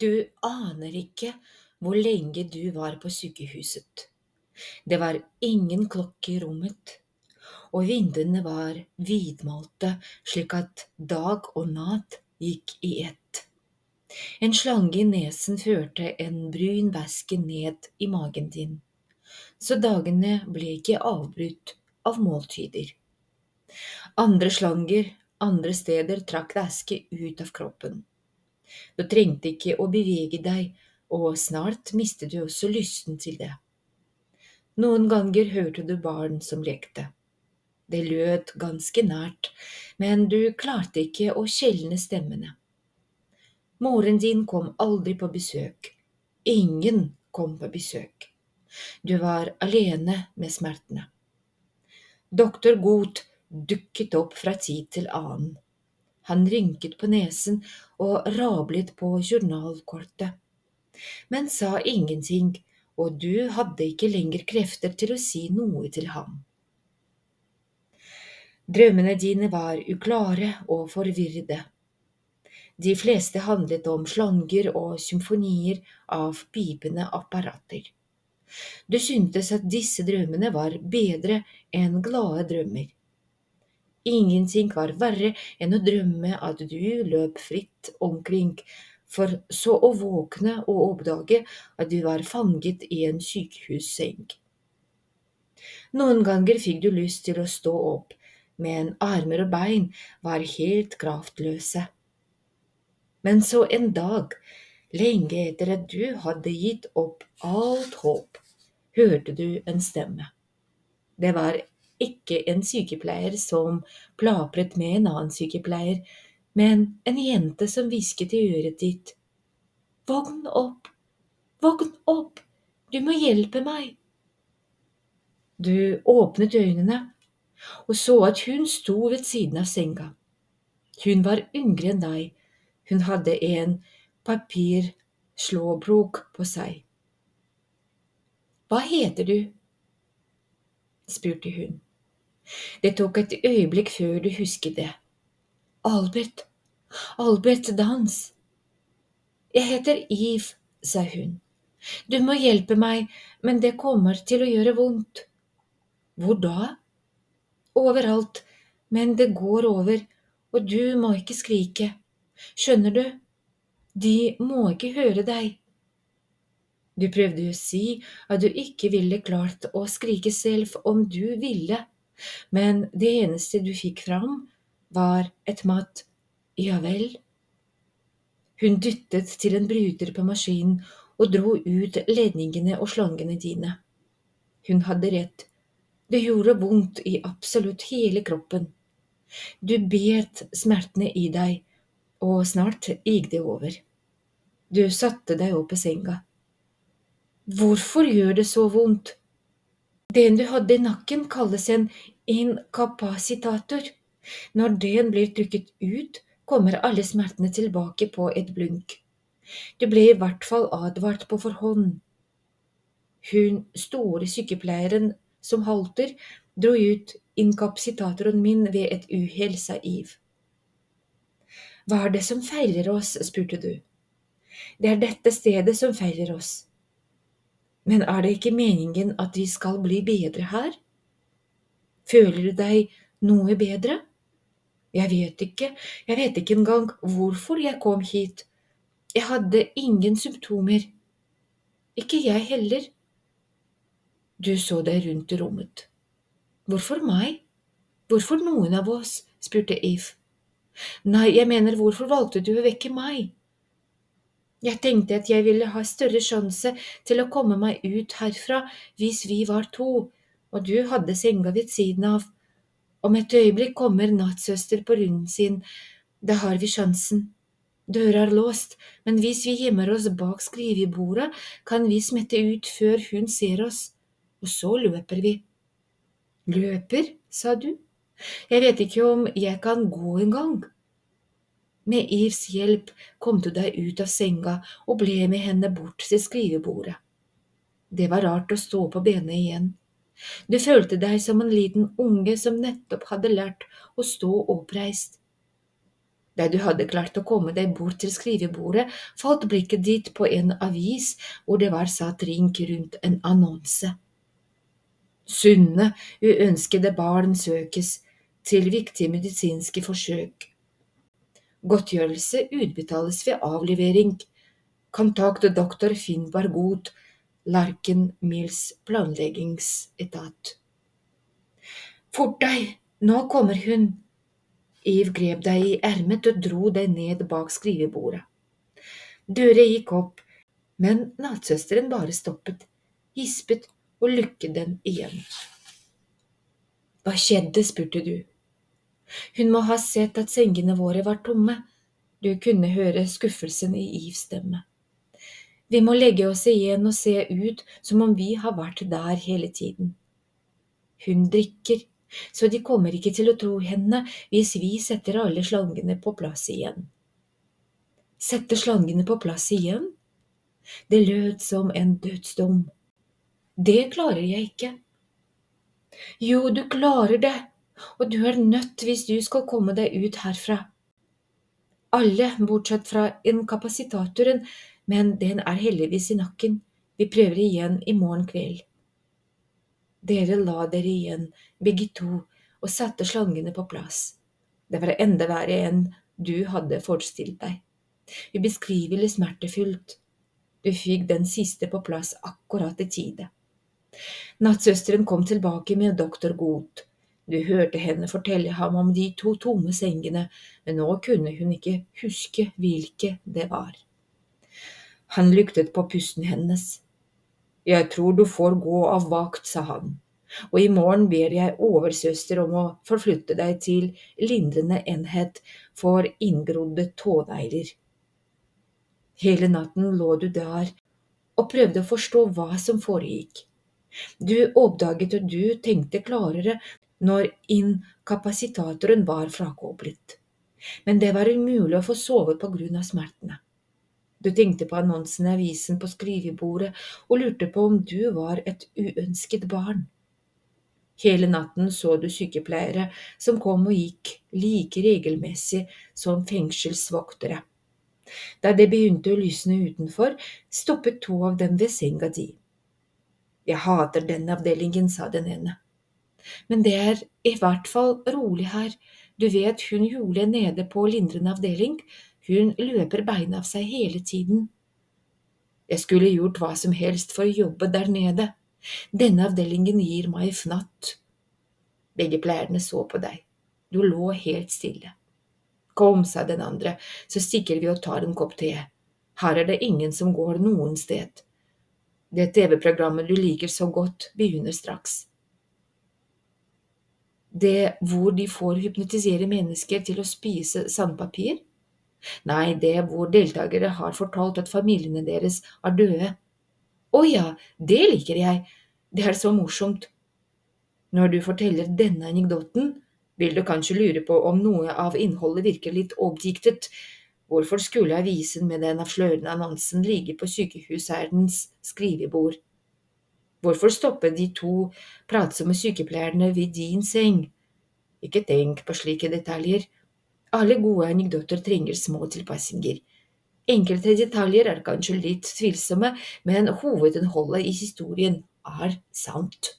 Du aner ikke hvor lenge du var på sykehuset. Det var ingen klokke i rommet, og vinduene var hvitmalte slik at dag og natt gikk i ett. En slange i nesen førte en brun væske ned i magen din, så dagene ble ikke avbrutt av måltider. Andre slanger andre steder trakk væske ut av kroppen. Du trengte ikke å bevege deg, og snart mistet du også lysten til det. Noen ganger hørte du barn som lekte. Det lød ganske nært, men du klarte ikke å skjelne stemmene. Moren din kom aldri på besøk. Ingen kom på besøk. Du var alene med smertene. Doktor Goth dukket opp fra tid til annen. Han rynket på nesen og rablet på journalkortet, men sa ingenting, og du hadde ikke lenger krefter til å si noe til ham. Drømmene dine var uklare og forvirrede. De fleste handlet om slanger og symfonier av pipende apparater. Du syntes at disse drømmene var bedre enn glade drømmer. Ingenting var verre enn å drømme at du løp fritt omkring, for så å våkne og oppdage at du var fanget i en sykehusseng. Noen ganger fikk du lyst til å stå opp, men armer og bein var helt kraftløse. Men så en dag, lenge etter at du hadde gitt opp alt håp, hørte du en stemme. Det var ikke en sykepleier som plapret med en annen sykepleier, men en jente som hvisket i øret ditt. «Vogn opp, Vogn opp, du må hjelpe meg. Du åpnet øynene og så at hun sto ved siden av senga. Hun var yngre enn deg, hun hadde en papirslåbrok på seg. Hva heter du? spurte hun. Det tok et øyeblikk før du husket det. Albert, Albert Dans. Jeg heter Eve, sa hun. Du må hjelpe meg, men det kommer til å gjøre vondt. Hvor da? Overalt, men det går over, og du må ikke skrike. Skjønner du? De må ikke høre deg. Du prøvde å si at du ikke ville klart å skrike selv om du ville men det eneste du fikk fram, var et matt ja vel. Hun dyttet til en bryter på maskinen og dro ut ledningene og slangene dine. Hun hadde rett, det gjorde vondt i absolutt hele kroppen. Du bet smertene i deg, og snart gikk det over. Du satte deg opp i senga. Hvorfor gjør det så vondt? Den du hadde i nakken, kalles en inkapasitator. Når den blir trykket ut, kommer alle smertene tilbake på et blunk. Du ble i hvert fall advart på forhånd. Hun store sykepleieren som halter, dro ut inkapasitatoren min ved et uhell, sa Eve. Hva er det som feiler oss, spurte du. Det er dette stedet som feiler oss. Men er det ikke meningen at vi skal bli bedre her? Føler du deg noe bedre? Jeg vet ikke, jeg vet ikke engang hvorfor jeg kom hit. Jeg hadde ingen symptomer. Ikke jeg heller. Du så deg rundt i rommet. Hvorfor meg? Hvorfor noen av oss? spurte Eve. Nei, jeg mener, hvorfor valgte du å vekke meg? Jeg tenkte at jeg ville ha større sjanse til å komme meg ut herfra hvis vi var to, og du hadde senga ved siden av. Om et øyeblikk kommer nattsøster på runden sin, da har vi sjansen. Døra er låst, men hvis vi gjemmer oss bak skrivebordet, kan vi smette ut før hun ser oss, og så løper vi. Løper, sa du, jeg vet ikke om jeg kan gå engang. Med Ives hjelp kom du deg ut av senga og ble med henne bort til skrivebordet. Det var rart å stå på bena igjen. Du følte deg som en liten unge som nettopp hadde lært å stå oppreist. Da du hadde klart å komme deg bort til skrivebordet, falt blikket ditt på en avis hvor det var satt rink rundt en annonse. Sunne, uønskede barn søkes til viktige medisinske forsøk. Godtgjørelse utbetales ved avlevering. Kontakt doktor Finn Godt, Larken Mills planleggingsetat. Fort deg, nå kommer hun! Eve grep deg i ermet og dro deg ned bak skrivebordet. Døra gikk opp, men nattsøsteren bare stoppet, gispet og lukket den igjen. Hva skjedde, spurte du. Hun må ha sett at sengene våre var tomme. Du kunne høre skuffelsen i Ivs stemme. Vi må legge oss igjen og se ut som om vi har vært der hele tiden. Hun drikker, så de kommer ikke til å tro henne hvis vi setter alle slangene på plass igjen. Sette slangene på plass igjen? Det lød som en dødsdom. Det klarer jeg ikke. Jo, du klarer det, og du er nødt hvis du skal komme deg ut herfra. Alle, bortsett fra inkapasitatoren, men den er heldigvis i nakken. Vi prøver igjen i morgen kveld. Dere la dere igjen, begge to, og satte slangene på plass. Det var enda verre enn du hadde forestilt deg. Ubeskrivelig smertefullt. Du fikk den siste på plass akkurat i tide. Nattsøsteren kom tilbake med doktor Goth. Du hørte henne fortelle ham om de to tomme sengene, men nå kunne hun ikke huske hvilke det var. Han lyktet på pusten hennes. Jeg tror du får gå av vakt, sa han, og i morgen ber jeg oversøster om å forflytte deg til lindrende enhet for inngrodde tånegler. Hele natten lå du der og prøvde å forstå hva som foregikk. Du oppdaget at du tenkte klarere når inkapasitatoren var frakoblet, men det var umulig å få sove på grunn av smertene. Du tenkte på annonsen i avisen på skrivebordet og lurte på om du var et uønsket barn. Hele natten så du sykepleiere som kom og gikk like regelmessig som fengselsvoktere. Da det begynte å lysne utenfor, stoppet to av dem ved senga di. Jeg hater denne avdelingen, sa den ene. Men det er i hvert fall rolig her, du vet hun Julie nede på lindrende avdeling, hun løper beina av seg hele tiden. Jeg skulle gjort hva som helst for å jobbe der nede. Denne avdelingen gir meg fnatt. Begge pleierne så på deg. Du lå helt stille. Kom, sa den andre, så stikker vi og tar en kopp te. Her er det ingen som går noen sted. Det TV-programmet du liker så godt, begynner straks. Det hvor de får hypnotisere mennesker til å spise sandpapir? Nei, det hvor deltakere har fortalt at familiene deres er døde. Å ja, det liker jeg, det er så morsomt. Når du forteller denne anekdoten, vil du kanskje lure på om noe av innholdet virker litt oppdiktet. Hvorfor skulle avisen med den avslørende annonsen ligge på sykehusherrens skrivebord? Hvorfor stoppe de to pratsomme sykepleierne ved din seng? Ikke tenk på slike detaljer. Alle gode anekdoter trenger små tilpassinger. Enkelte detaljer er kanskje litt tvilsomme, men hovedinnholdet i historien er sant.